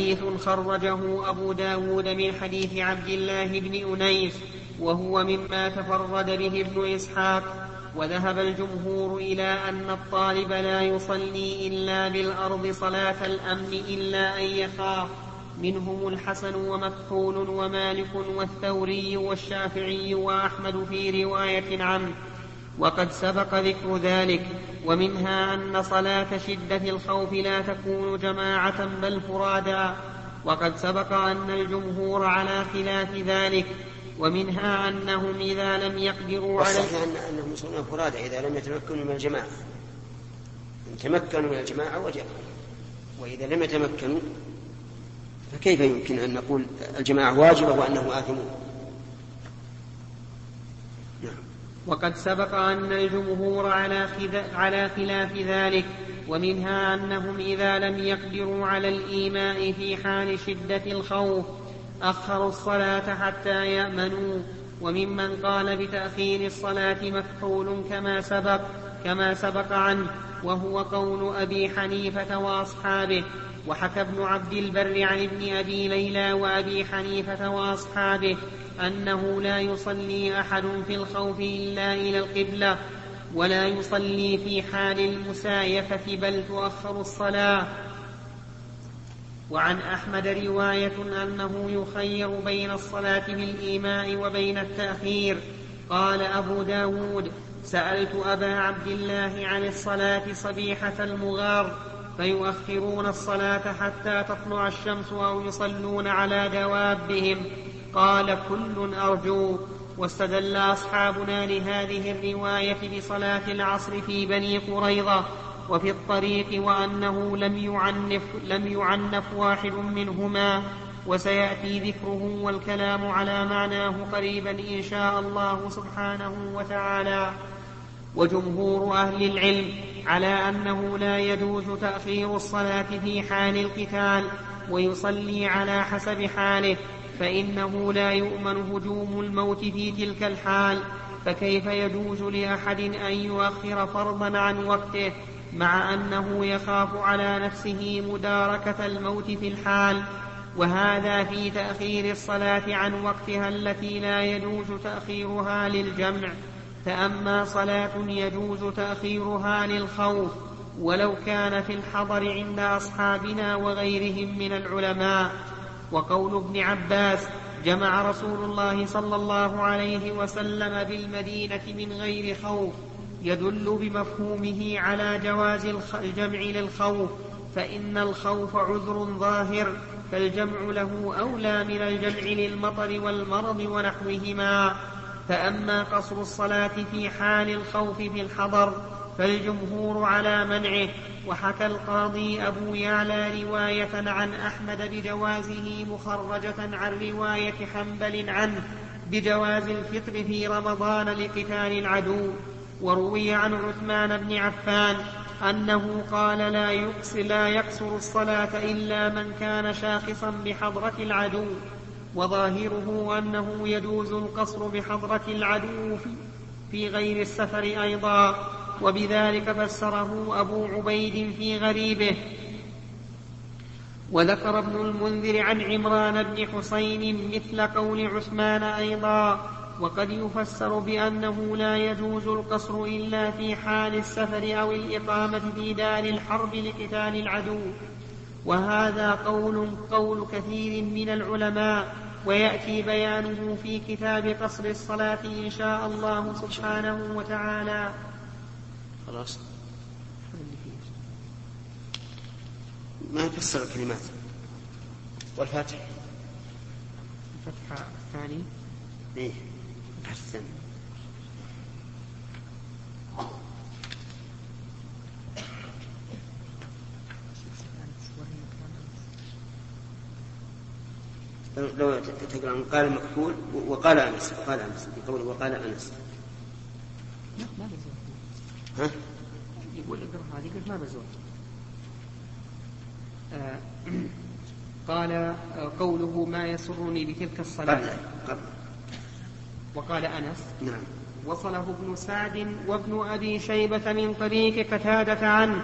حديث خرجه أبو داود من حديث عبد الله بن أنيس وهو مما تفرد به ابن إسحاق وذهب الجمهور إلى أن الطالب لا يصلي إلا بالأرض صلاة الأمن إلا أن يخاف. منهم الحسن ومكحول ومالك والثوري والشافعي وأحمد في رواية عنه. وقد سبق ذكر ذلك ومنها أن صلاة شدة الخوف لا تكون جماعة بل فرادا وقد سبق أن الجمهور على خلاف ذلك ومنها أنهم إذا لم يقدروا على أن أنهم يصلون فرادا إذا لم يتمكنوا من الجماعة إن تمكنوا من الجماعة وجب وإذا لم يتمكنوا فكيف يمكن أن نقول الجماعة واجبة وأنهم آثمون وقد سبق أن الجمهور على, على خلاف ذلك ومنها أنهم إذا لم يقدروا على الإيماء في حال شدة الخوف أخروا الصلاة حتى يأمنوا. وممن قال بتأخير الصلاة مكحول كما سبق كما سبق عنه وهو قول أبي حنيفة وأصحابه. وحكى ابن عبد البر عن ابن أبي ليلى وأبي حنيفة وأصحابه. أنه لا يصلي أحد في الخوف إلا إلى القبلة ولا يصلي في حال المسايفة بل تؤخر الصلاة. وعن أحمد رواية أنه يخير بين الصلاة بالإيماء وبين التأخير. قال أبو داود سألت أبا عبد الله عن الصلاة صبيحة المغار فيؤخرون الصلاة حتى تطلع الشمس أو يصلون على دوابهم. قال كل أرجو واستدل أصحابنا لهذه الرواية بصلاة العصر في بني قريظة وفي الطريق وأنه لم يعنف, لم يعنف واحد منهما وسيأتي ذكره والكلام على معناه قريبا إن شاء الله سبحانه وتعالى. وجمهور أهل العلم على أنه لا يجوز تأخير الصلاة في حال القتال ويصلي على حسب حاله فإنه لا يؤمن هجوم الموت في تلك الحال فكيف يجوز لأحد أن يؤخر فرضا عن وقته مع أنه يخاف على نفسه مداركة الموت في الحال؟ وهذا في تأخير الصلاة عن وقتها التي لا يجوز تأخيرها للجمع. فأما صلاة يجوز تأخيرها للخوف ولو كان في الحضر عند أصحابنا وغيرهم من العلماء. وقول ابن عباس جمع رسول الله صلى الله عليه وسلم بالمدينة من غير خوف يدل بمفهومه على جواز الجمع للخوف فإن الخوف عذر ظاهر فالجمع له أولى من الجمع للمطر والمرض ونحوهما. فأما قصر الصلاة في حال الخوف في الحضر فالجمهور على منعه وحكى القاضي أبو يعلى رواية عن أحمد بجوازه مخرجة عن رواية حنبل عنه بجواز الفطر في رمضان لقتال العدو وروي عن عثمان بن عفان أنه قال لا يقصر, لا يقصر الصلاة إلا من كان شاخصا بحضرة العدو وظاهره أنه يجوز القصر بحضرة العدو في غير السفر أيضا. وبذلك فسره أبو عبيد في غريبه. وذكر ابن المنذر عن عمران بن حسين مثل قول عثمان أيضا وقد يفسر بأنه لا يجوز القصر إلا في حال السفر أو الإقامة في دار الحرب لقتال العدو. وهذا قول قول كثير من العلماء ويأتي بيانه في كتاب قصر الصلاة إن شاء الله سبحانه وتعالى. خلاص. ما يفسر الكلمات. والفاتح. الفتحة الثاني إيه. الفتحة الثاني لو تقرأ قال مكحول وقال أنس وقال أنس بقول وقال أنس. ها؟ يقول اقرأ هذه قلت ما بزور. آه قال آه، قوله ما يسرني بتلك الصلاة. قبل قبل. وقال أنس نعم. وصله ابن سعد وابن أبي شيبة من طريق قتادة عنه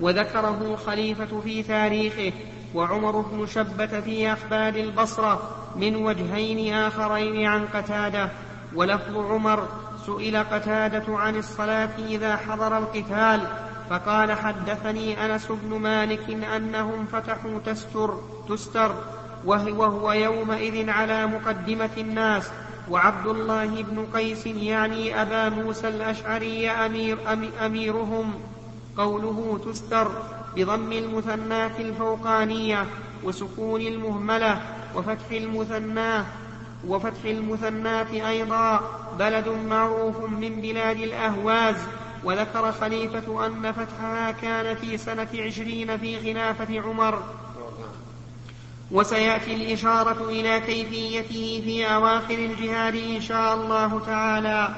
وذكره الخليفة في تاريخه وعمر بن شبة في أخبار البصرة من وجهين آخرين عن قتادة ولفظ عمر سئل قتادة عن الصلاة إذا حضر القتال فقال حدثني أنس بن مالك أنهم فتحوا تستر تستر وهو يومئذ على مقدمة الناس. وعبد الله بن قيس يعني أبا موسى الأشعري أمير أميرهم قوله تستر بضم المثناة الفوقانية وسكون المهملة وفتح المثناة وفتح المثناة أيضا. بلد معروف من بلاد الأهواز وذكر خليفة أن فتحها كان في سنة عشرين في خلافة عمر. وسيأتي الإشارة إلى كيفيته في أواخر الجهاد إن شاء الله تعالى.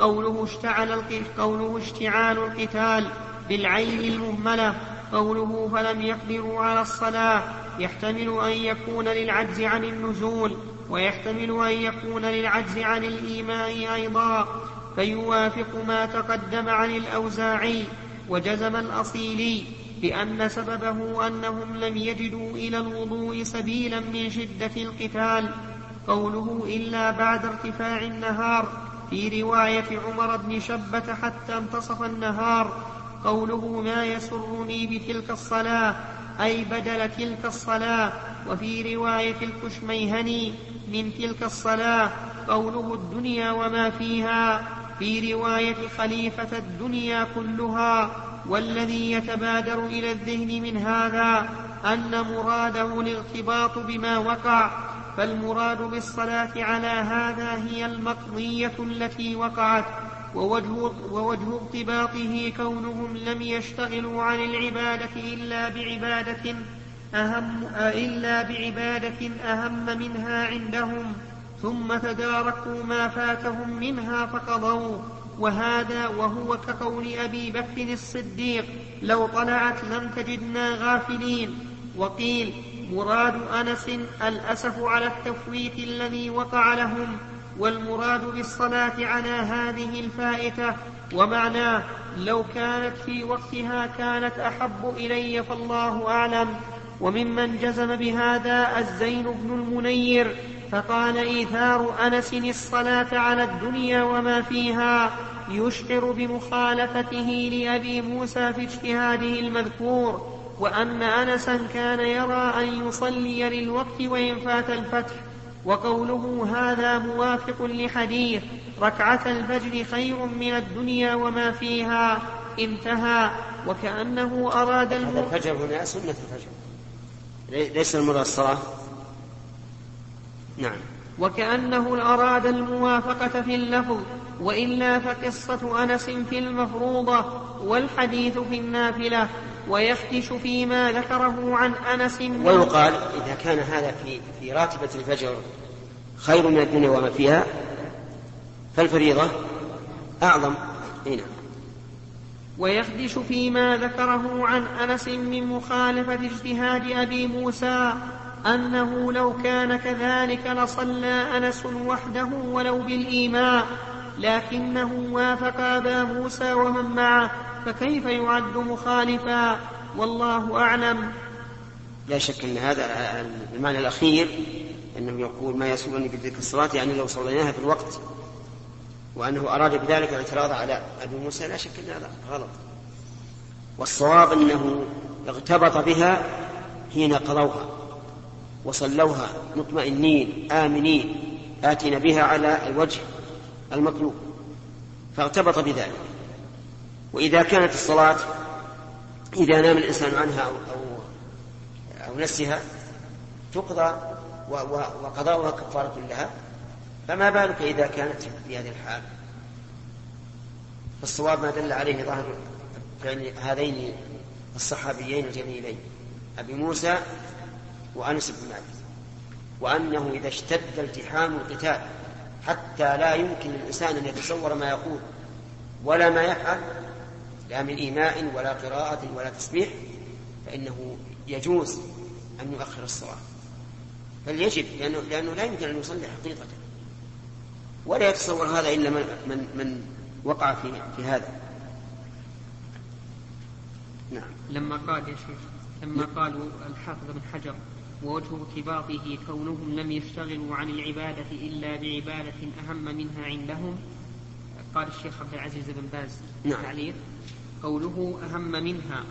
قوله اشتعل قوله اشتعال القتال بالعين المهملة. قوله فلم يقدروا على الصلاة يحتمل أن يكون للعجز عن النزول. ويحتمل أن يكون للعجز عن الإيماء أيضا فيوافق ما تقدم عن الأوزاعي وجزم الأصيلي بأن سببه أنهم لم يجدوا إلى الوضوء سبيلا من شدة القتال. قوله إلا بعد ارتفاع النهار في رواية عمر بن شبة حتى انتصف النهار. قوله ما يسرني بتلك الصلاة أي بدل تلك الصلاة. وفي رواية الكشميهني من تلك الصلاة قوله الدنيا وما فيها في رواية خليفة الدنيا كلها والذي يتبادر إلى الذهن من هذا أن مراده الارتباط بما وقع فالمراد بالصلاة على هذا هي المقضية التي وقعت ووجه, ووجه ارتباطه كونهم لم يشتغلوا عن العبادة إلا بعبادة أهم إلا بعبادة أهم منها عندهم ثم تداركوا ما فاتهم منها فقضوا. وهذا وهو كقول أبي بكر الصديق لو طلعت لم تجدنا غافلين. وقيل مراد أنس الأسف على التفويت الذي وقع لهم والمراد بالصلاة على هذه الفائتة. ومعناه لو كانت في وقتها كانت أحب إلي فالله أعلم. وممن جزم بهذا الزين بن المنير فقال إيثار أنس الصلاة على الدنيا وما فيها يشعر بمخالفته لأبي موسى في اجتهاده المذكور وأن أنسا كان يرى أن يصلي للوقت وإن فات الفتح وقوله هذا موافق لحديث ركعة الفجر خير من الدنيا وما فيها انتهى وكأنه أراد هذا الفجر هنا سنة الفجر. ليس المراد الصلاة نعم. وكأنه أراد الموافقة في اللفظ وإلا فقصة أنس في المفروضة والحديث في النافلة ويفتش فيما ذكره عن أنس ويقال إذا كان هذا في في راتبة الفجر خير من الدنيا وما فيها فالفريضة أعظم. هنا نعم. ويخدش فيما ذكره عن أنس من مخالفة اجتهاد أبي موسى أنه لو كان كذلك لصلى أنس وحده ولو بالإيماء لكنه وافق أبا موسى ومن معه فكيف يعد مخالفا؟ والله أعلم. لا شك أن هذا المعنى الأخير أنه يقول ما يسوغني بذكر الصلاة يعني لو صليناها في الوقت وأنه أراد بذلك الاعتراض على أبي موسى لا شك أن هذا غلط. والصواب أنه اغتبط بها حين قضوها وصلوها مطمئنين آمنين آتين بها على الوجه المطلوب. فاغتبط بذلك. وإذا كانت الصلاة إذا نام الإنسان عنها أو, أو, أو نسها تقضى وقضاؤها كفارة لها. فما بالك إذا كانت في هذه الحال؟ فالصواب ما دل عليه ظاهر هذين الصحابيين الجليلين أبي موسى وأنس بن مالك وأنه إذا اشتد التحام القتال حتى لا يمكن للإنسان أن يتصور ما يقول ولا ما يفعل لا من إيماء ولا قراءة ولا تسبيح فإنه يجوز أن يؤخر الصلاة بل يجب لأنه, لأنه لا يمكن أن يصلي حقيقة. ولا يتصور هذا إلا من, من, من وقع في, في هذا. نعم. لما قال يا شيخ لما قالوا الحافظ بن حجر ووجه ارتباطه كونهم لم يشتغلوا عن العبادة إلا بعبادة أهم منها عندهم. قال الشيخ عبد العزيز بن باز نعم. تعليق قوله أهم منها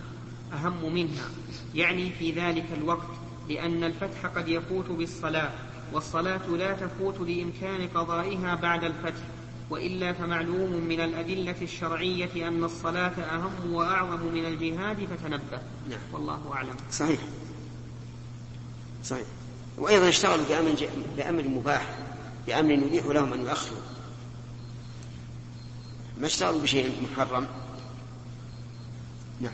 أهم منها يعني في ذلك الوقت لأن الفتح قد يفوت بالصلاة. والصلاة لا تفوت لإمكان قضائها بعد الفتح وإلا فمعلوم من الأدلة الشرعية أن الصلاة أهم وأعظم من الجهاد فتنبه. نعم. والله أعلم. صحيح. صحيح. وأيضا اشتغلوا بأمر, بأمر مباح بأمر يبيح لهم أن يؤخروا. ما اشتغلوا بشيء محرم؟ نعم.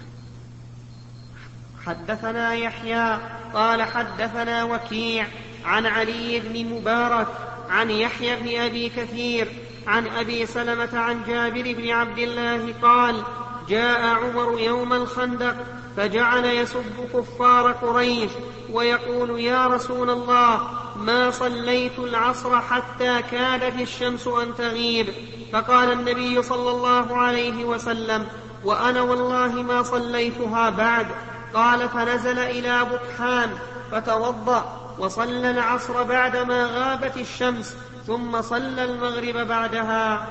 حدثنا يحيى قال حدثنا وكيع عن علي بن مبارك عن يحيى بن أبي كثير عن أبي سلمة عن جابر بن عبد الله قال جاء عمر يوم الخندق فجعل يسب كفار قريش ويقول يا رسول الله ما صليت العصر حتى كادت الشمس أن تغيب؟ فقال النبي صلى الله عليه وسلم وأنا والله ما صليتها بعد. قال فنزل إلى بطحان فتوضأ وصلى العصر بعدما غابت الشمس ثم صلى المغرب بعدها.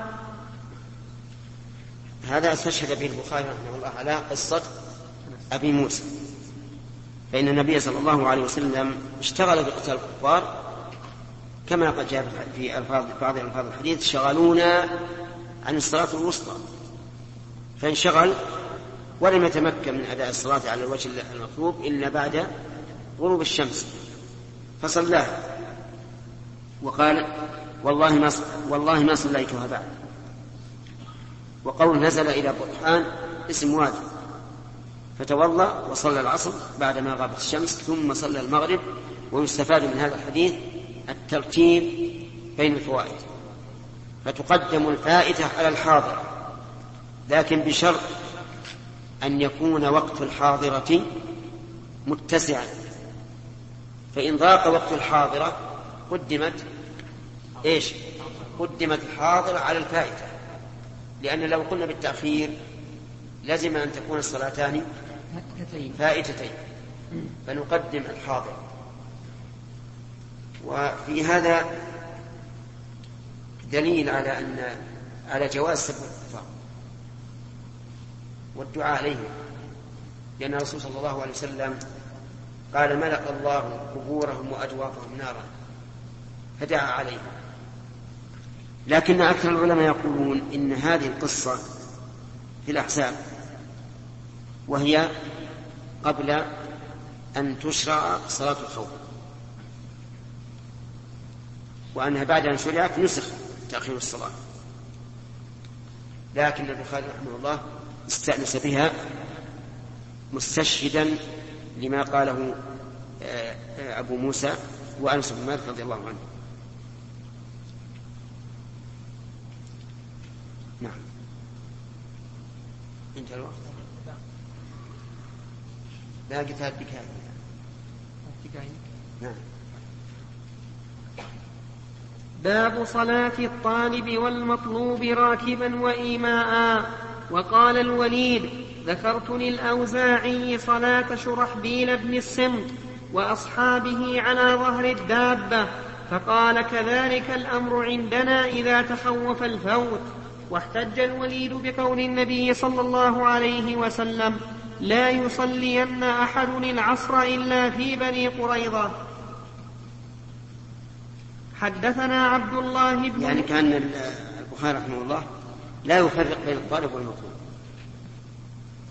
هذا استشهد به البخاري رحمه الله على قصة أبي موسى. فإن النبي صلى الله عليه وسلم اشتغل بقتال الكفار كما قد جاء في ألفاظ بعض ألفاظ الحديث شغلونا عن الصلاة الوسطى. فانشغل ولم يتمكن من أداء الصلاة على الوجه المطلوب إلا بعد غروب الشمس. فصلاها وقال والله ما والله ما صليتها بعد. وقول نزل إلى برحان اسم وادي فتوضأ وصلى العصر بعدما غابت الشمس ثم صلى المغرب ويستفاد من هذا الحديث الترتيب بين الفوائد. فتقدم الفائتة على الحاضرة لكن بشرط أن يكون وقت الحاضرة متسعا. فإن ضاق وقت الحاضرة قدمت إيش؟ قدمت الحاضرة على الفائتة. لأن لو قلنا بالتأخير لزم أن تكون الصلاتان فائتتين. فنقدم الحاضر وفي هذا دليل على أن على جواز سب الكفار والدعاء عليهم لأن الرسول صلى الله عليه وسلم قال ملأ الله قبورهم وأجوافهم نارا فدعا عليهم. لكن أكثر العلماء يقولون إن هذه القصة في الأحزاب وهي قبل أن تشرع صلاة الخوف وأنها بعد أن شرعت نسخ تأخير الصلاة. لكن البخاري رحمه الله استأنس بها مستشهدا لما قاله آه، آه، أبو موسى وأنس بن مالك رضي الله عنه. نعم. انتهى الوقت. باقي ثلاث دقائق. نعم. باب صلاة الطالب والمطلوب راكبا وإيماء. وقال الوليد ذكرتني الأوزاعي صلاة شرحبيل بن السمت وأصحابه على ظهر الدابة فقال كذلك الأمر عندنا إذا تخوف الفوت. واحتج الوليد بقول النبي صلى الله عليه وسلم لا يصلين أحد العصر إلا في بني قريظة. حدثنا عبد الله بن يعني كان البخاري رحمه الله لا يفرق بين الطالب والمطلوب.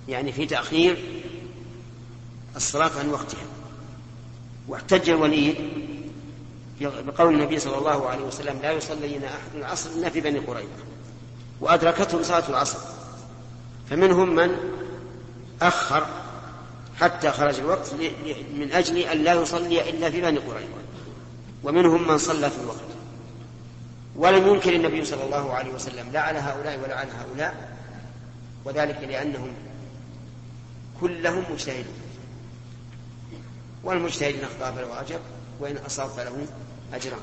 يعني في تأخير الصلاة عن وقتها. واحتج الوليد بقول النبي صلى الله عليه وسلم لا يصلين أحد العصر إلا في بني قريظة. وأدركتهم صلاة العصر. فمنهم من أخر حتى خرج الوقت من أجل أن لا يصلي إلا في بني قريظة. ومنهم من صلى في الوقت. ولم ينكر النبي صلى الله عليه وسلم لا على هؤلاء ولا على هؤلاء. وذلك لأنهم كلهم مجتهدون. والمجتهد إن أخطأ فله أجر وإن أصاب فله أجران.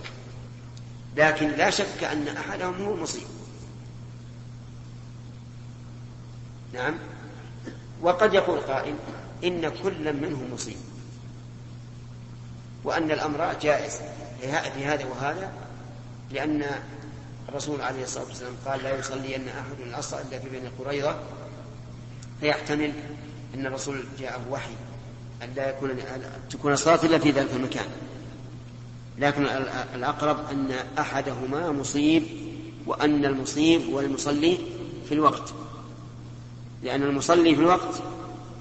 لكن لا شك أن أحدهم هو المصيب. نعم. وقد يقول قائل إن كل منهم مصيب. وأن الأمر جائز في هذا وهذا لأن الرسول عليه الصلاة والسلام قال لا يصلين أحد العصر إلا في بني قريظة فيحتمل أن الرسول جاءه وحي أن لا يكون تكون الصلاة إلا في ذلك المكان. لكن الأقرب أن أحدهما مصيب وأن المصيب والمصلي في الوقت. لأن المصلي في الوقت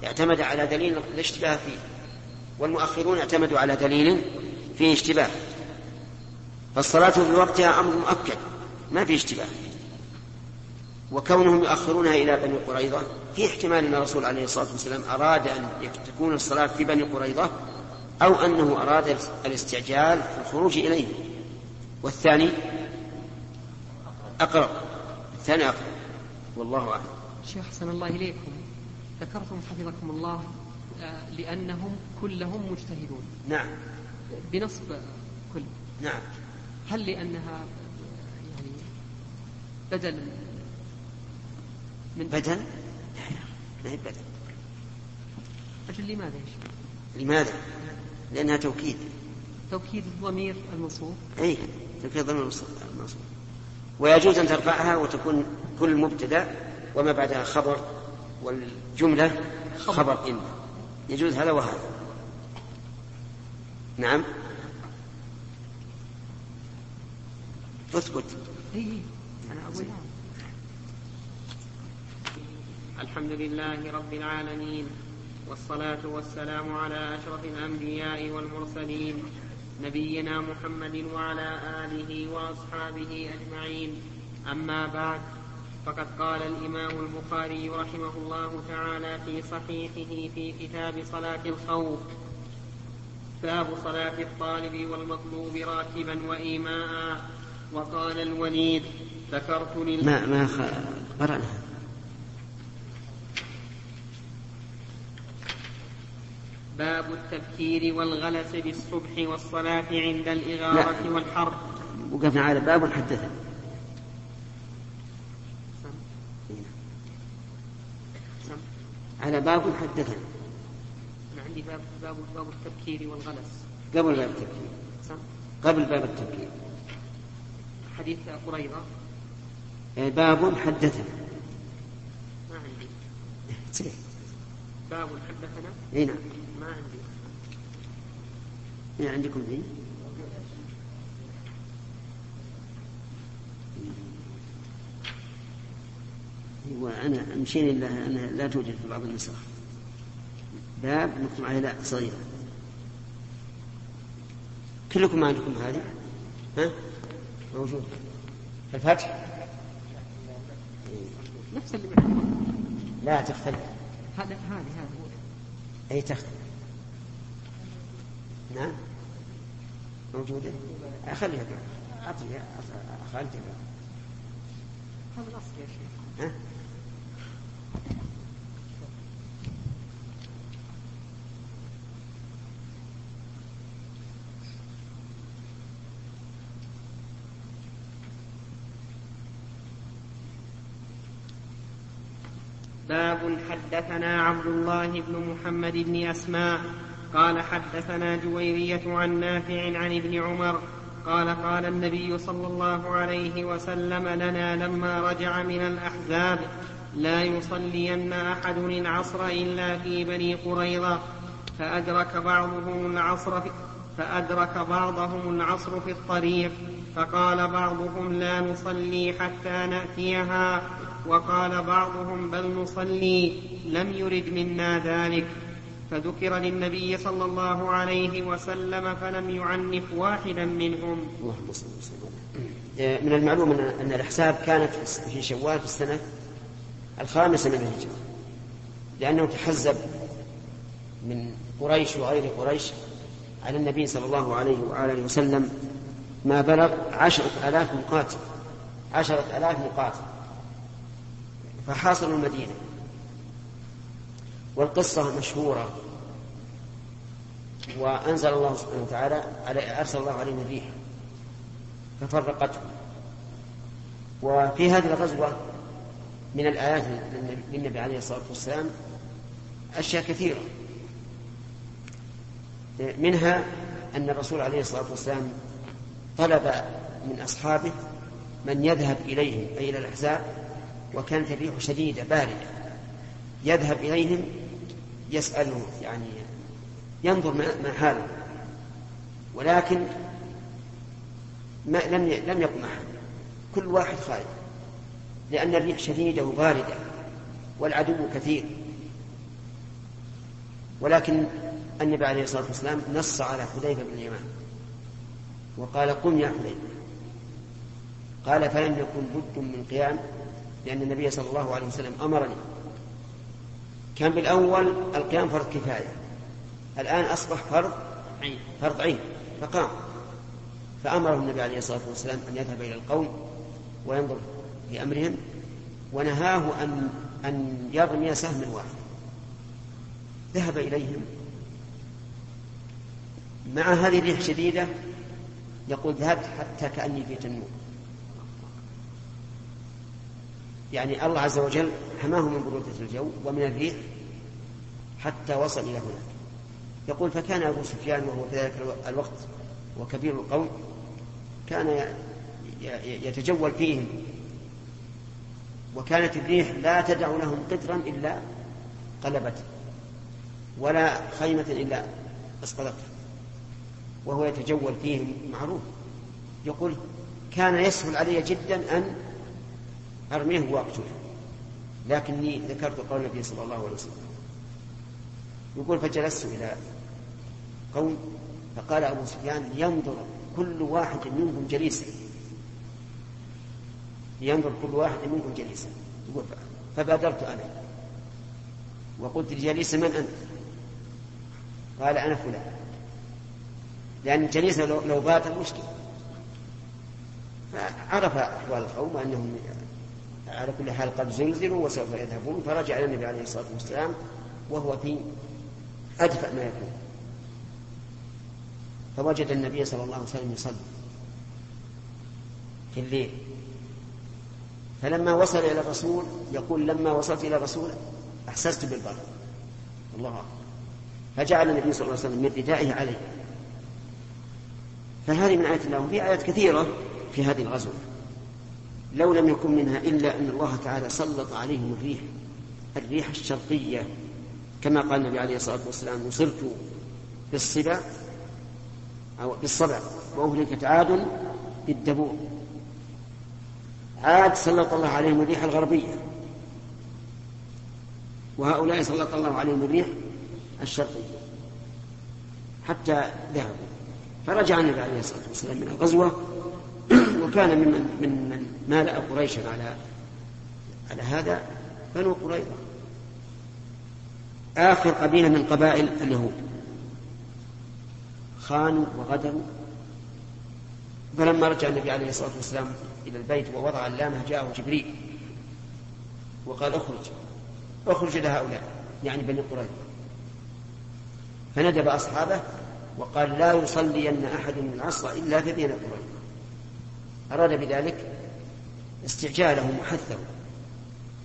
اعتمد على دليل الاشتباه فيه والمؤخرون اعتمدوا على دليل فيه اشتباه. فالصلاة في وقتها أمر مؤكد ما في اشتباه. وكونهم يؤخرونها إلى بني قريظة في احتمال أن الرسول عليه الصلاة والسلام أراد أن تكون الصلاة في بني قريظة أو أنه أراد الاستعجال في الخروج إليه. والثاني أقرب الثاني أقرب. والله أعلم. شيخ أحسن الله إليكم. ذكرتم حفظكم الله آه، لأنهم كلهم مجتهدون. نعم. بنصب كل. نعم. هل لأنها يعني بدل من بدل؟ لا هي بدل أجل لماذا يا؟ لماذا؟ لأنها توكيد. توكيد الضمير المنصوب أي توكيد الضمير المنصوب ويجوز أن ترفعها وتكون كل مبتدأ وما بعدها خبر والجملة خبر. إن. يجوز هذا وهذا. نعم. أثبت. إيه. أنا أقول. الحمد لله رب العالمين والصلاة والسلام على أشرف الأنبياء والمرسلين نبينا محمد وعلى آله وأصحابه أجمعين أما بعد فقد قال الإمام البخاري رحمه الله تعالى في صحيحه في كتاب صلاة الخوف باب صلاة الطالب والمطلوب راكبا وإيماء وقال الوليد ذكرت. ما ما قرأنا باب التبكير والغلس بالصبح والصلاة عند الإغارة والحرب وقفنا على باب حدثنا على باب حدثنا أنا عندي باب باب باب التبكير والغلس. قبل باب التبكير. قبل باب التبكير. حديث قريضة إيه، باب حدثنا ما عندي. باب حدثنا. اي نعم. ما عندي. اي عندكم ذي وأنا مشيني إلا أنها لا توجد في بعض النسخ باب مكتوب عليه لا صغيرة كلكم ما عندكم هذه؟ ها؟ موجود. الفتح؟ نفس اللي لا تختلف. هذا هذه هذا أي تختلف. نعم. موجودة. خليها أخرجها هذا الأصل يا شيخ. ها؟ باب حدثنا عبد الله بن محمد بن أسماء قال حدثنا جويرية عن نافع عن ابن عمر قال قال النبي صلى الله عليه وسلم لنا لما رجع من الأحزاب لا يصلين أحد العصر إلا في بني قريظة فأدرك بعضهم العصر في فأدرك بعضهم العصر في الطريق فقال بعضهم لا نصلي حتى نأتيها وقال بعضهم بل نصلي لم يرد منا ذلك. فذكر للنبي صلى الله عليه وسلم فلم يعنف واحدا منهم. اللهم صل وسلم. من المعلوم ان الاحساب كانت في شوال في السنة الخامسة من الهجرة لأنه تحزب من قريش وغير قريش على النبي صلى الله عليه وآله وسلم. ما بلغ عشرة آلاف مقاتل عشرة آلاف مقاتل. فحاصروا المدينة. والقصة مشهورة. وأنزل الله سبحانه وتعالى على أرسل الله عليهم الريح. ففرقتهم وفي هذه الغزوة من الآيات للنبي عليه الصلاة والسلام أشياء كثيرة. منها أن الرسول عليه الصلاة والسلام طلب من أصحابه من يذهب إليهم أي إلى الأحزاب وكانت الريح شديدة باردة. يذهب إليهم يسأله يعني ينظر ما حاله ولكن ما لم لم يقم أحد. كل واحد خارج لأن الريح شديدة وباردة والعدو كثير. ولكن النبي عليه الصلاة والسلام نص على حذيفة بن اليمان وقال قم يا حذيفة. قال فلم يكن بد من قيام لأن النبي صلى الله عليه وسلم أمرني كان بالأول القيام فرض كفاية. الآن أصبح فرض عين. فرض عين. فقام. فأمره النبي عليه الصلاة والسلام أن يذهب إلى القوم وينظر في أمرهم ونهاه أن أن يرمي سهم واحد. ذهب إليهم. مع هذه الريح شديدة يقول ذهبت حتى كأني في تنور يعني الله عز وجل حماه من برودة الجو ومن الريح حتى وصل إلى هناك. يقول فكان أبو سفيان وهو في ذلك الوقت وكبير القوم كان يتجول فيهم. وكانت الريح لا تدع لهم قطرا إلا قلبته ولا خيمة إلا أسقطته وهو يتجول فيهم معروف. يقول كان يسهل علي جدا أن أرميه وأقتله لكني ذكرت قول النبي صلى الله عليه وسلم. يقول فجلست إلى قوم فقال أبو سفيان ينظر كل واحد منهم جليسا. ينظر كل واحد منكم جليسا. يقول فبادرت أنا. وقلت لجليس من أنت؟ قال أنا فلان. لأن الجليس لو بات المشكلة. فعرف أحوال القوم وأنهم على كل حال قد زلزلوا وسوف يذهبون. فرجع إلى النبي عليه الصلاة والسلام وهو في أدفأ ما يكون. فوجد النبي صلى الله عليه وسلم يصلي في الليل. فلما وصل إلى الرسول يقول لما وصلت إلى الرسول أحسست بالبرد الله أكبر. فجعل النبي صلى الله عليه وسلم من ردائه عليه. فهذه من آيات الله. في آيات كثيرة في هذه الغزوة. لو لم يكن منها إلا أن الله تعالى سلط عليهم الريح الريح الشرقية. كما قال النبي عليه الصلاة والسلام وصرت بالصبا أو بالصبع وأهلكت عاد بالدبور. عاد سلط الله عليهم الريح الغربية. وهؤلاء سلط الله عليهم الريح الشرقية. حتى ذهبوا. فرجع النبي عليه الصلاة والسلام من الغزوة وكان ممن من من مالأ قريشا على على هذا بنو قريظة. آخر قبيلة من قبائل اليهود. خانوا وغدروا. فلما رجع النبي عليه الصلاة والسلام إلى البيت ووضع اللامة جاءه جبريل وقال اخرج اخرج إلى هؤلاء يعني بني قريظة. فندب أصحابه وقال لا يصلين أحد من العصر إلا في بني قريظة. أراد بذلك استعجالهم وحثهم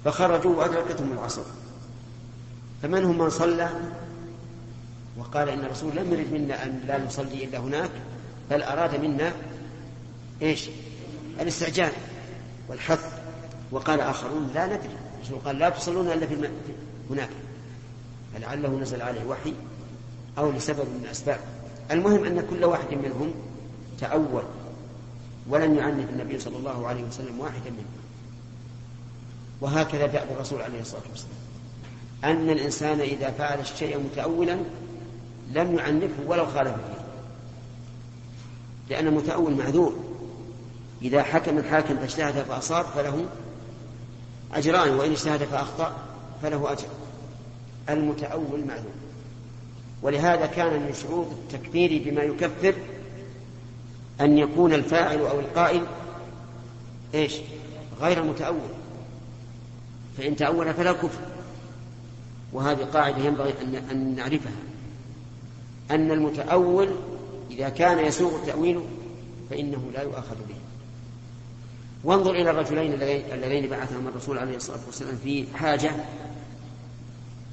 فخرجوا وأدركتهم العصر. فمنهم من صلى؟ وقال إن الرسول لم يرد منا أن لا نصلي إلا هناك بل أراد منا إيش؟ الاستعجال والحث. وقال آخرون لا ندري. الرسول قال لا تصلون إلا في هناك. فلعله نزل عليه وحي أو لسبب من الأسباب. المهم أن كل واحد منهم تأول. ولم يعنف النبي صلى الله عليه وسلم واحدا منهم. وهكذا دأب الرسول عليه الصلاة والسلام. أن الإنسان إذا فعل الشيء متأولا لم يعنفه ولو خالف فيه. لأن المتأول معذور. إذا حكم الحاكم فاجتهد فأصاب فله أجران وإن اجتهد فأخطأ فله أجر. المتأول معذور. ولهذا كان من شروط التكفير بما يكفر أن يكون الفاعل أو القائل إيش؟ غير متأول. فإن تأول فلا كفر. وهذه قاعدة ينبغي أن نعرفها. أن المتأول إذا كان يسوغ التأويل فإنه لا يؤاخذ به. وانظر إلى الرجلين اللذين بعثهما الرسول عليه الصلاة والسلام في حاجة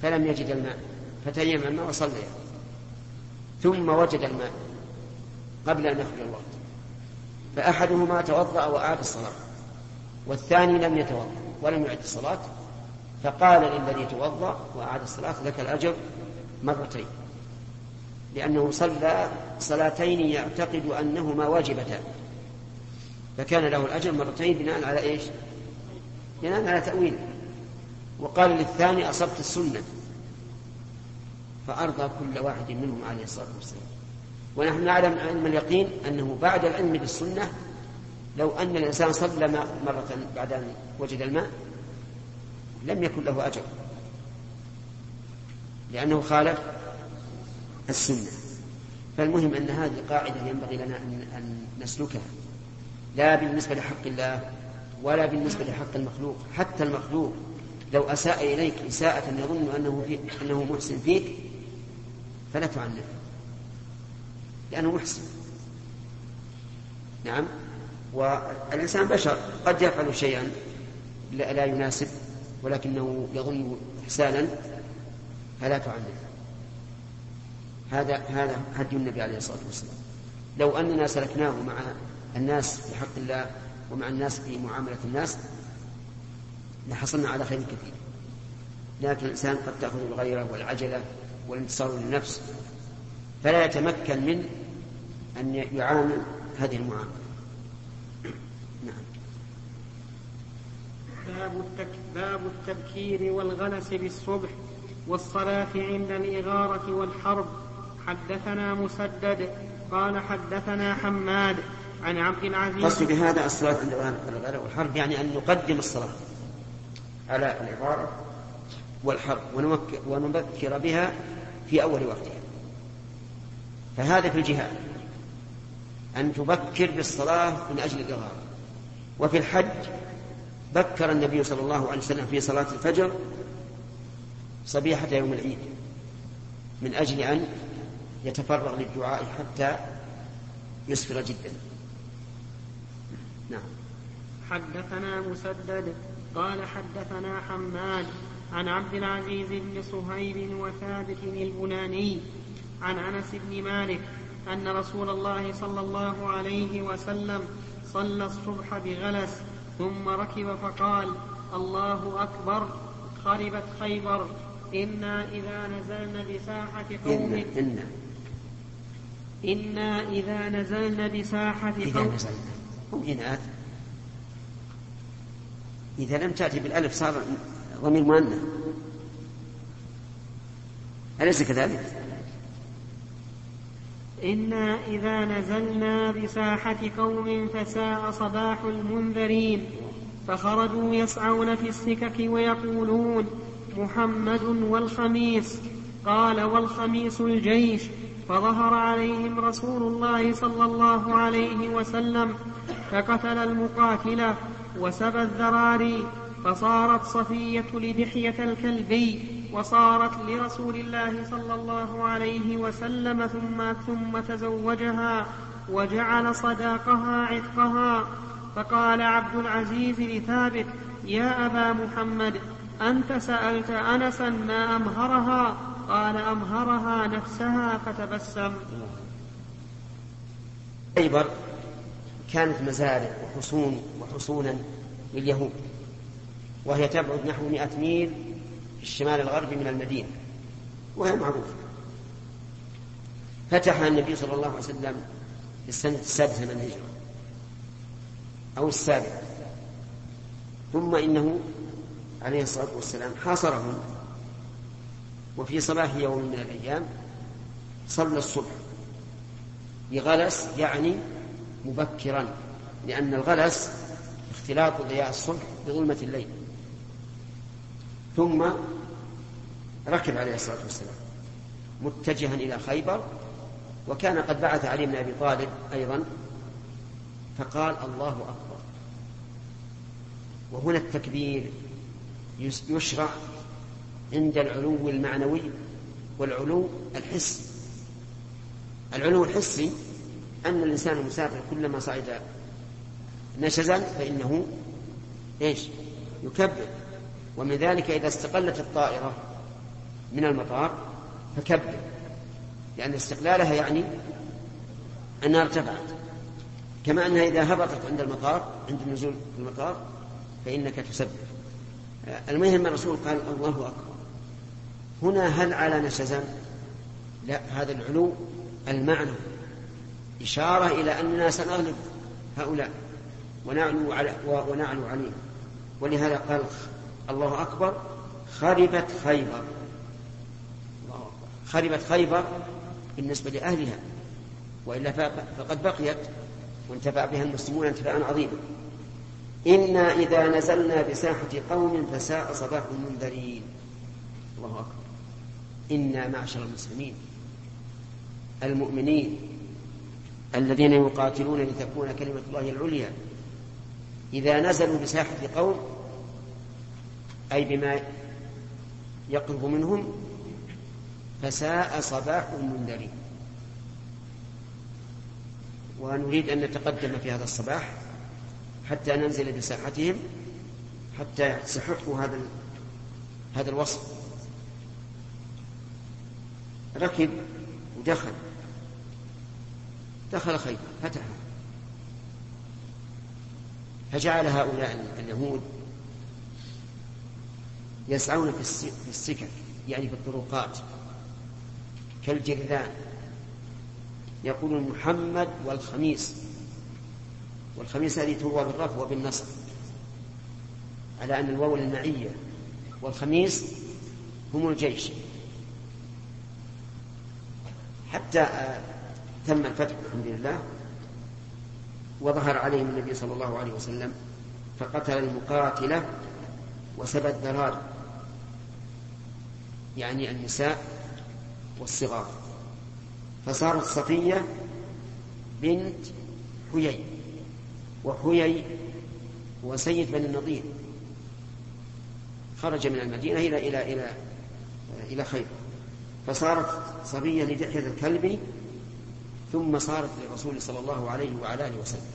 فلم يجد الماء. فتيمم وصليا. ثم وجد الماء قبل أن يخرج الوقت فأحدهما توضأ وأعاد الصلاة والثاني لم يتوضأ ولم يعد الصلاة فقال للذي توضأ وأعاد الصلاة لك الأجر مرتين لأنه صلى صلاتين يعتقد أنهما واجبتان فكان له الأجر مرتين بناء على إيش؟ بناء على تأويله وقال للثاني أصبت السنة فأرضى كل واحد منهم عليه الصلاة والسلام. ونحن نعلم علم اليقين أنه بعد العلم بالسنة لو أن الإنسان صلى مرة بعد أن وجد الماء لم يكن له أجر. لأنه خالف السنة. فالمهم أن هذه قاعدة ينبغي لنا أن نسلكها. لا بالنسبة لحق الله ولا بالنسبة لحق المخلوق. حتى المخلوق لو أساء إليك إساءة يظن أنه, في أنه محسن فيك فلا تعنف. لأنه محسن. نعم. والإنسان بشر. قد يفعل شيئا لا يناسب ولكنه يظن إحسانا فلا تعنف هذا هذا هدي النبي عليه الصلاة والسلام. لو أننا سلكناه مع الناس في حق الله ومع الناس في معاملة الناس لحصلنا على خير كثير. لكن الإنسان قد تأخذ الغيرة والعجلة والانتصار للنفس فلا يتمكن من أن يعامل هذه المعاملة. نعم. باب, التك... باب التبكير والغلس بالصبح والصلاة عند الإغارة والحرب. حدثنا مسدد قال حدثنا حماد عن عبد العزيز. قصدي بهذا الصلاة عند الغداء والحرب يعني أن نقدم الصلاة على العبارة والحرب ونبكر بها في أول وقتها. فهذا في الجهاد. أن تبكر بالصلاة من أجل الإغارة وفي الحج بكر النبي صلى الله عليه وسلم في صلاة الفجر صبيحة يوم العيد من أجل أن يتفرغ للدعاء حتى يسفر جدا. نعم. حدثنا مسدد قال حدثنا حماد عن عبد العزيز بن صهيب وثابت البناني عن أنس بن مالك أن رسول الله صلى الله عليه وسلم صلى الصبح بغلس ثم ركب فقال الله أكبر. خربت خيبر. إنا إذا نزلنا بساحة قوم إن, إن إنا إذا نزلنا بساحة إذا نزلنا. إناث إذا لم تأتي بالألف صار ضمير مؤنث. أليس كذلك؟ إنا إذا نزلنا بساحة قوم فساء صباح المنذرين فخرجوا يسعون في السكك ويقولون محمد والخميس قال والخميس الجيش فظهر عليهم رسول الله صلى الله عليه وسلم فقتل المقاتل وسبى الذراري فصارت صفية لدحية الكلبي وصارت لرسول الله صلى الله عليه وسلم ثم ثم تزوجها وجعل صداقها عتقها. فقال عبد العزيز لثابت يا أبا محمد أنت سألت أنسا ما أمهرها؟ قال أمهرها نفسها فتبسم. خيبر كانت مزارع وحصون وحصونا لليهود وهي تبعد نحو مئة ميل في الشمال الغربي من المدينة وهي معروفة. فتحها النبي صلى الله عليه وسلم في السنة السادسة من الهجرة أو السابعة. ثم إنه عليه الصلاة والسلام حاصرهم وفي صباح يوم من الأيام صلى الصبح. بغلس يعني مبكرا لأن الغلس اختلاط ضياء الصبح بظلمة الليل. ثم ركب عليه الصلاة والسلام متجها إلى خيبر وكان قد بعث علي بن أبي طالب أيضا فقال الله أكبر. وهنا التكبير يشرع عند العلو المعنوي والعلو الحسي. العلو الحسي أن الإنسان المسافر كلما صعد نشزا فإنه إيش؟ يكبر. ومن ذلك إذا استقلت الطائرة من المطار فكبر. لأن استقلالها يعني أنها ارتفعت كما أنها إذا هبطت عند المطار عند النزول في المطار فإنك تسبح. المهم الرسول قال الله أكبر. هنا هل على نشزان لا هذا العلو المعنى إشارة إلى أننا سنغلب هؤلاء ونعلو على ونعلو عليهم. ولهذا قال الله أكبر خربت خيبر. الله أكبر خربت خيبر بالنسبة لأهلها. وإلا فقد بقيت وانتفع بها المسلمون انتفاعا عظيما. إنا إذا نزلنا بساحة قوم فساء صباح المنذرين. الله أكبر. إنا معشر المسلمين. المؤمنين الذين يقاتلون لتكون كلمة الله العليا. إذا نزلوا بساحة قوم أي بما يقرب منهم فساء صباح المنذرين ونريد أن نتقدم في هذا الصباح حتى ننزل بساحتهم حتى يستحقوا هذا هذا الوصف. ركب ودخل. دخل خيبر فتحها فجعل هؤلاء اليهود يسعون في السكك يعني في الطرقات. كالجرذان يقول محمد والخميس. والخميس هذه تروى بالرفع وبالنصب. على أن الواو المعية. والخميس هم الجيش. حتى آه، تم الفتح الحمد لله. وظهر عليهم النبي صلى الله عليه وسلم فقتل المقاتلة وسبى الذرار يعني النساء والصغار. فصارت صفية بنت حيي وحيي هو سيد بني النضير. خرج من المدينة إلى إلى إلى إلى خيبر. فصارت صبية لدحية الكلب ثم صارت للرسول صلى الله عليه وعلى آله وسلم.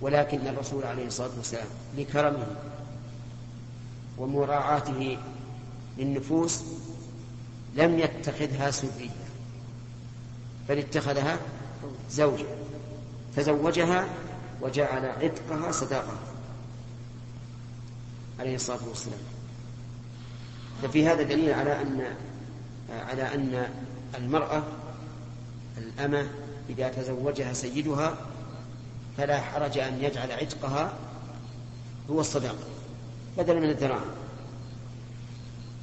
ولكن الرسول عليه الصلاة والسلام لكرمه ومراعاته للنفوس لم يتخذها سرية بل اتخذها زوجة تزوجها وجعل عتقها صداقة عليه الصلاة والسلام. ففي هذا دليل على أن على أن المرأة الأمة إذا تزوجها سيدها فلا حرج أن يجعل عتقها هو الصداقة بدلا من الدراهم.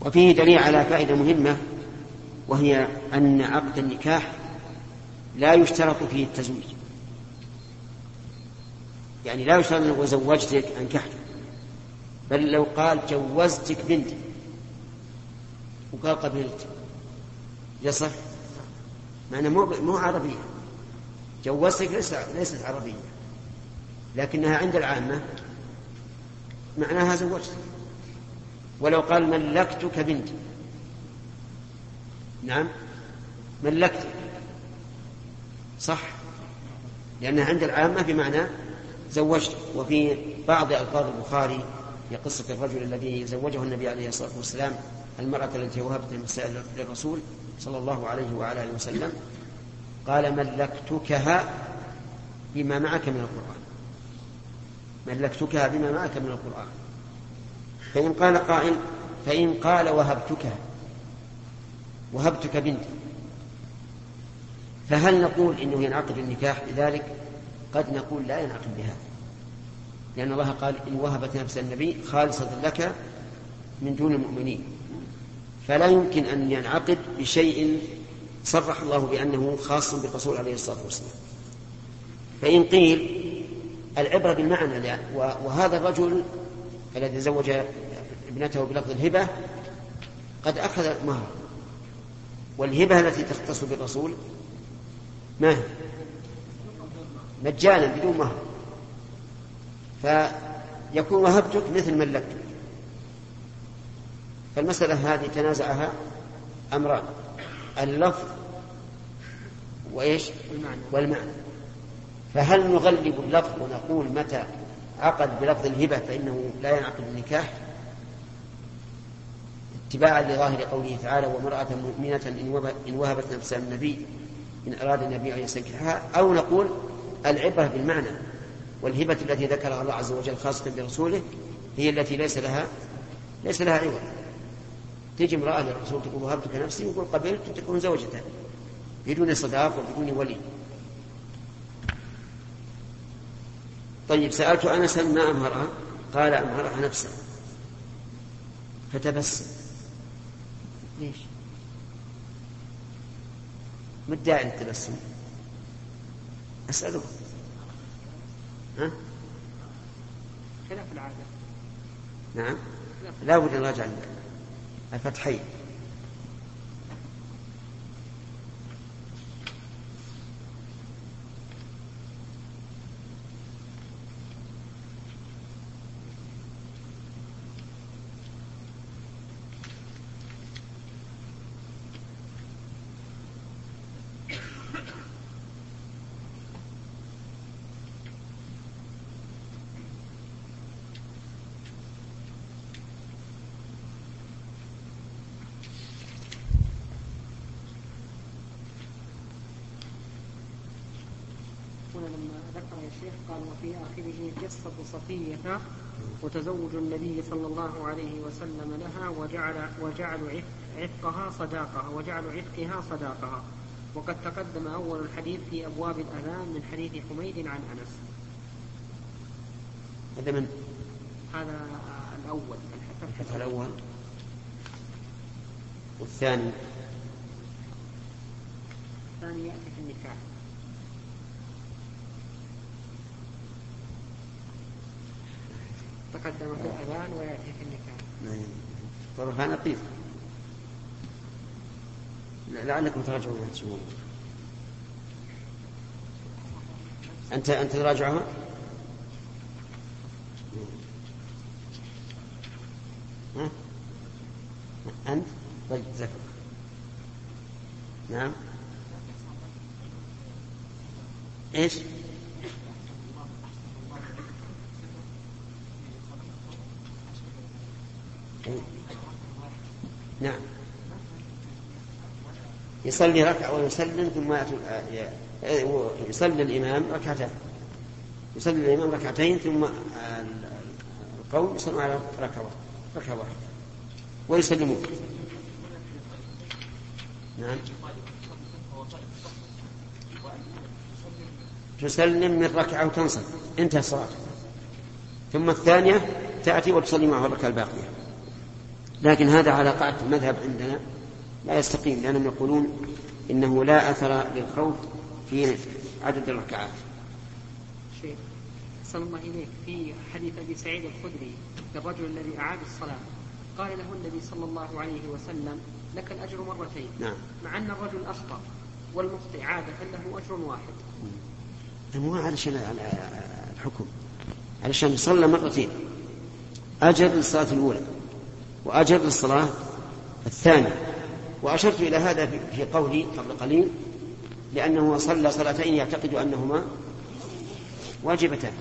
وفيه دليل على فائدة مهمة وهي أن عقد النكاح لا يشترط فيه التزويج. يعني لا يشترط أنه زوجتك أنكحتك بل لو قال جوزتك بنتي وقال قبلت يصح معنى مو مو عربية. جوزتك ليست عربية لكنها عند العامة معناها زوجتك. ولو قال ملكتك بنتي. نعم ملكتك. صح لأنها عند العامة بمعنى زوجتك وفي بعض ألفاظ البخاري في قصة الرجل الذي زوجه النبي عليه الصلاة والسلام المرأة التي وهبت النساء للرسول صلى الله عليه وعلى آله وسلم قال ملكتكها بما معك من القرآن. ملكتكها بما معك من القرآن. فإن قال قائل فإن قال وهبتكها وهبتك بنتي فهل نقول إنه ينعقد النكاح بذلك؟ قد نقول لا ينعقد بهذا لأن الله قال إن وهبت نفس النبي خالصة لك من دون المؤمنين. فلا يمكن أن ينعقد بشيء صرح الله بأنه خاص بالرسول عليه الصلاة والسلام. فإن قيل العبرة بالمعنى وهذا الرجل الذي زوج ابنته بلفظ الهبة قد أخذ مهر والهبة التي تختص بالرسول ما هي؟ مجانا بدون مهر فيكون وهبتك مثل ملكتك فالمسألة هذه تنازعها أمران. اللفظ وإيش؟ والمعنى, والمعنى. فهل نغلب اللفظ ونقول متى عقد بلفظ الهبة فإنه لا ينعقد النكاح؟ اتباعا لظاهر قوله تعالى وامرأة مؤمنة إن وهبت نفسها النبي إن أراد النبي أن يستنكحها أو نقول العبرة بالمعنى والهبة التي ذكرها الله عز وجل خاصة برسوله هي التي ليس لها ليس لها عوض. تجي امرأة للرسول تقول وهبتك نفسي يقول قبلت تكون زوجته بدون صداق وبدون ولي. طيب سألت أنسا ما أمهرها قال أمهرها نفسه. فتبسم. ليش؟ ما الداعي للتبسم؟ أسأله ها؟ خلاف العادة نعم لا بد أن نراجع الفتحين قصة صفية وتزوج النبي صلى الله عليه وسلم لها وجعل وجعل عتقها صداقها وجعل عتقها صداقها. وقد تقدم أول الحديث في أبواب الأذان من حديث حميد عن أنس. هذا من؟ هذا الأول الفتح الأول. والثاني؟ الثاني يأتي في النكاح. تقدم في الأذان ويأتي في النكاح طرفها نقيض لعلكم تراجعون تشوفون أنت أنت تراجعها؟ ها؟ أنت؟ طيب ذكر نعم إيش؟ نعم يصلي ركعة ويسلم ثم يصلي الإمام ركعتين يصلي الإمام ركعتين ثم القوم يصلون على ركعة ركعة واحدة ويسلمون. نعم. تسلم من ركعة وتنصب انتهى الصلاة. ثم الثانية تأتي وتصلي معه الركعة الباقية. لكن هذا على قاعدة المذهب عندنا. لا يستقيم لأنهم يقولون إنه لا أثر للخوف في عدد الركعات. شيخ صلى الله إليك. في حديث أبي سعيد الخدري للرجل الذي أعاد الصلاة قال له النبي صلى الله عليه وسلم لك الأجر مرتين نعم. مع أن الرجل أخطأ والمخطئ عادة له أجر واحد. مو علشان الحكم. علشان صلى مرتين. أجر للصلاة الأولى وأجر للصلاة الثانية. وأشرت إلى هذا في قولي قبل قليل لأنه صلى صلاتين يعتقد أنهما واجبتان.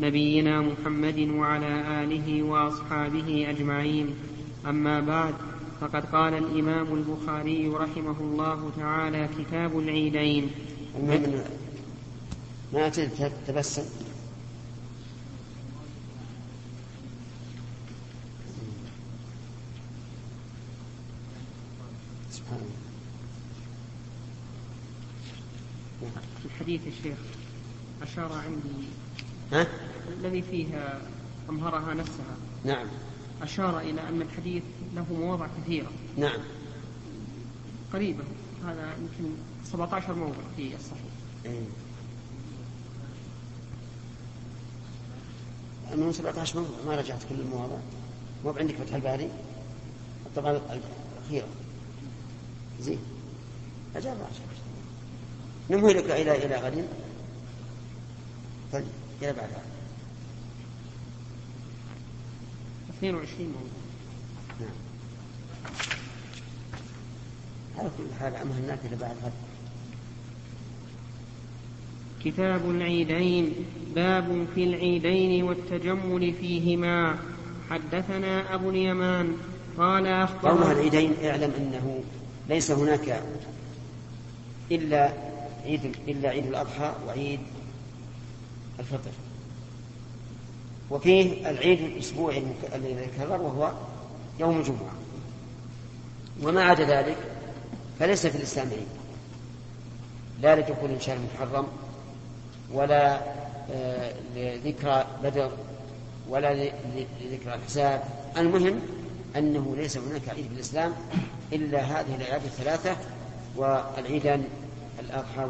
نبينا محمد وعلى آله وأصحابه أجمعين. أما بعد فقد قال الإمام البخاري رحمه الله تعالى كتاب العيدين. ما تتبسم الحديث الشيخ أشار عندي ها؟ الذي فيه أمهرها نفسها. نعم. أشار إلى أن الحديث له مواضع كثيرة. نعم. قريبة. هذا يمكن 17 موضع في الصحيح. إيه. من 17 موضع ما رجعت كل المواضع. مو عندك فتح الباري؟ الطبعة الأخيرة. زين. أجاب راجع نمهلك إلى إلى غد. طيب إلى بعد. 22 موضوع. نعم. على كل حال أمهلناك إلى بعد غد. كتاب العيدين باب في العيدين والتجمل فيهما. حدثنا أبو اليمان قال أخبرنا العيدين اعلم أنه ليس هناك إلا عيد إلا عيد الأضحى وعيد الفطر. وفيه العيد الأسبوعي الذي يتكرر وهو يوم الجمعة. وما عدا ذلك فليس في الإسلام عيد. لا لدخول شهر محرم ولا آه، لذكرى بدر ولا لذكرى الحساب. المهم أنه ليس هناك عيد في الإسلام إلا هذه الأعياد الثلاثة والعيدان الأضحى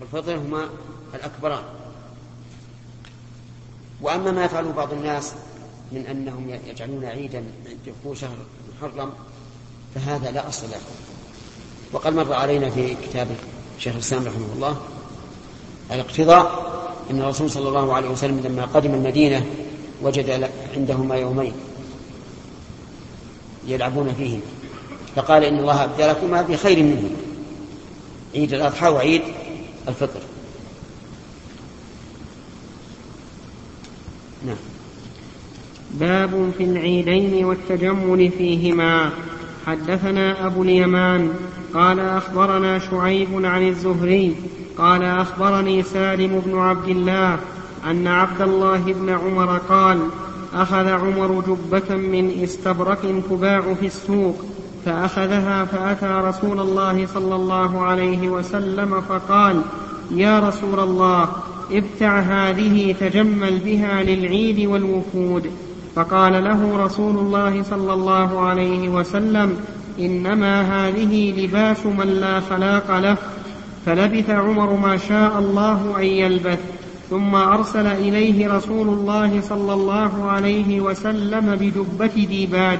والفطر هما الأكبران. وأما ما يفعله بعض الناس من أنهم يجعلون عيدا دخول شهر محرم فهذا لا أصل له. وقد مر علينا في كتاب شيخ الإسلام رحمه الله الاقتضاء أن الرسول صلى الله عليه وسلم لما قدم المدينة وجد عندهما يومين. يلعبون فيهم. فقال إن الله أبدلكما بخير منه عيد الأضحى وعيد الفطر. نعم. باب في العيدين والتجمل فيهما. حدثنا أبو اليمان قال أخبرنا شعيب عن الزهري قال أخبرني سالم بن عبد الله أن عبد الله بن عمر قال أخذ عمر جبة من إستبرق تباع في السوق فأخذها فأتى رسول الله صلى الله عليه وسلم فقال يا رسول الله ابتع هذه تجمل بها للعيد والوفود. فقال له رسول الله صلى الله عليه وسلم إنما هذه لباس من لا خلاق له فلبث عمر ما شاء الله أن يلبث. ثم أرسل إليه رسول الله صلى الله عليه وسلم بجبة ديباج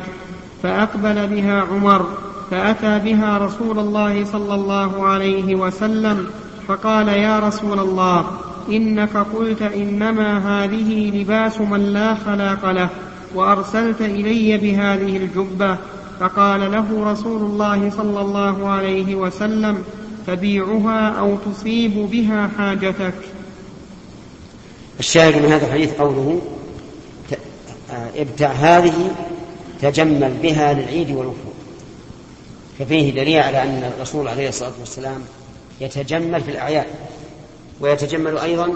فأقبل بها عمر فأتى بها رسول الله صلى الله عليه وسلم فقال يا رسول الله إنك قلت إنما هذه لباس من لا خلاق له وأرسلت إلي بهذه الجبة فقال له رسول الله صلى الله عليه وسلم فبيعها أو تصيب بها حاجتك. الشاهد من هذا الحديث قوله آه، ابتع هذه تجمل بها للعيد والوفود. ففيه دليل على أن الرسول عليه الصلاة والسلام يتجمل في الأعياد ويتجمل أيضا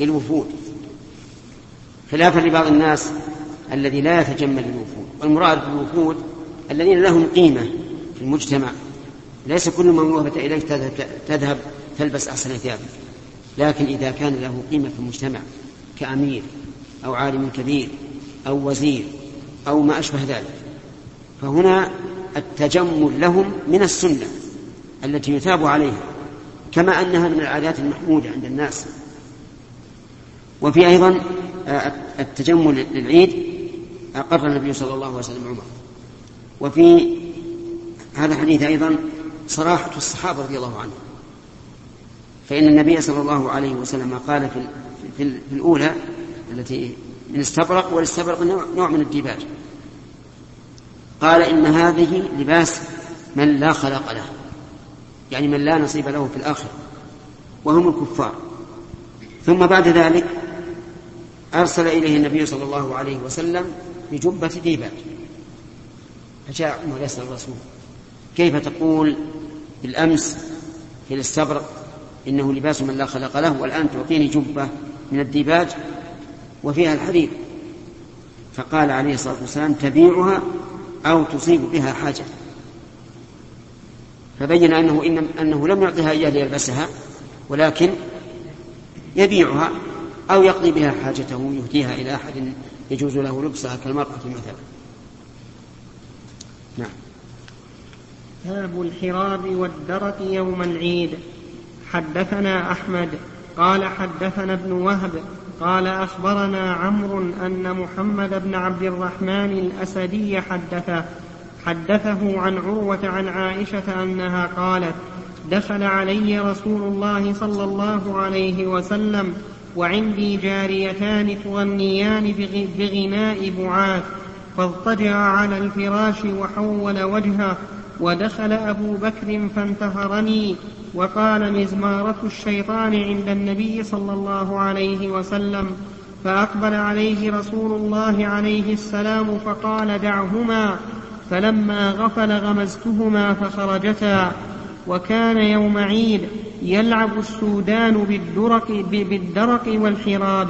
للوفود. خلافا لبعض الناس الذي لا يتجمل للوفود والمراد بالوفود الذين لهم قيمة في المجتمع. ليس كل من وفد إليك تذهب تلبس أحسن ثيابك. لكن إذا كان له قيمة في المجتمع كأمير أو عالم كبير أو وزير أو ما أشبه ذلك فهنا التجمل لهم من السنة التي يثاب عليها كما أنها من العادات المحمودة عند الناس. وفي أيضا آه، التجمل للعيد أقر النبي صلى الله عليه وسلم عمر. وفي هذا الحديث أيضا صراحة الصحابة رضي الله عنهم. فإن النبي صلى الله عليه وسلم قال في, في, في الأولى التي من استبرق والاستبرق نوع من الديباج. قال إن هذه لباس من لا خلق له. يعني من لا نصيب له في الآخرة. وهم الكفار. ثم بعد ذلك أرسل إليه النبي صلى الله عليه وسلم بجبة ديباج. فجاء عمر يسأل الرسول. كيف تقول بالأمس في الاستبرق إنه لباس من لا خلق له والآن تعطيني جبة من الديباج وفيها الحرير. فقال عليه الصلاة والسلام تبيعها أو تصيب بها حاجة. فبين أنه إن أنه لم يعطها إياه ليلبسها ولكن يبيعها أو يقضي بها حاجته يهديها إلى أحد يجوز له لبسها كالمرأة مثلا. نعم. باب الحراب والدرة يوم العيد. حدثنا أحمد قال حدثنا ابن وهب قال أخبرنا عمرو أن محمد بن عبد الرحمن الأسدي حدثه حدثه عن عروة عن عائشة أنها قالت دخل علي رسول الله صلى الله عليه وسلم وعندي جاريتان تغنيان بغناء بعاث فاضطجع على الفراش وحول وجهه ودخل أبو بكر فانتهرني وقال مزمارة الشيطان عند النبي صلى الله عليه وسلم فأقبل عليه رسول الله عليه السلام فقال دعهما فلما غفل غمزتهما فخرجتا. وكان يوم عيد يلعب السودان بالدرق, بالدرق والحراب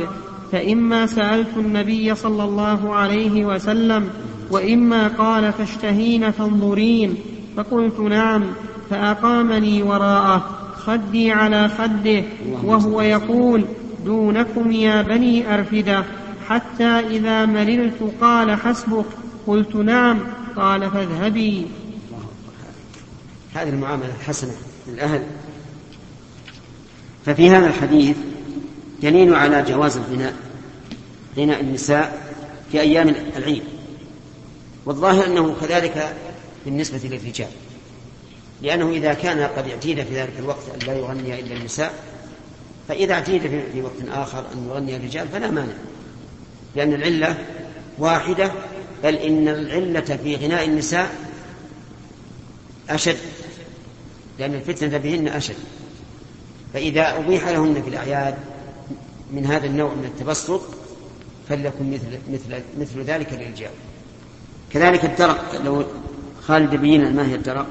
فإما سألت النبي صلى الله عليه وسلم وإما قال تشتهين تنظرين فقلت نعم فأقامني وراءه خدي على خده وهو يقول دونكم يا بني أرفدة. حتى إذا مللت قال حسبك. قلت نعم قال فاذهبي. هذه المعاملة الحسنة للأهل. ففي هذا الحديث دليل على جواز الغناء غناء النساء في أيام العيد. والظاهر أنه كذلك بالنسبة للرجال. لأنه إذا كان قد اعتيد في ذلك الوقت أن لا يغني إلا النساء فإذا اعتيد في وقت آخر أن يغني الرجال فلا مانع. لأن العلة واحدة بل إن العلة في غناء النساء أشد. لأن الفتنة بهن أشد. فإذا أبيح لهن في الأعياد من هذا النوع من التبسط فليكن مثل مثل مثل ذلك للرجال. كذلك الدرق لو خالد بينا ما هي الدرق؟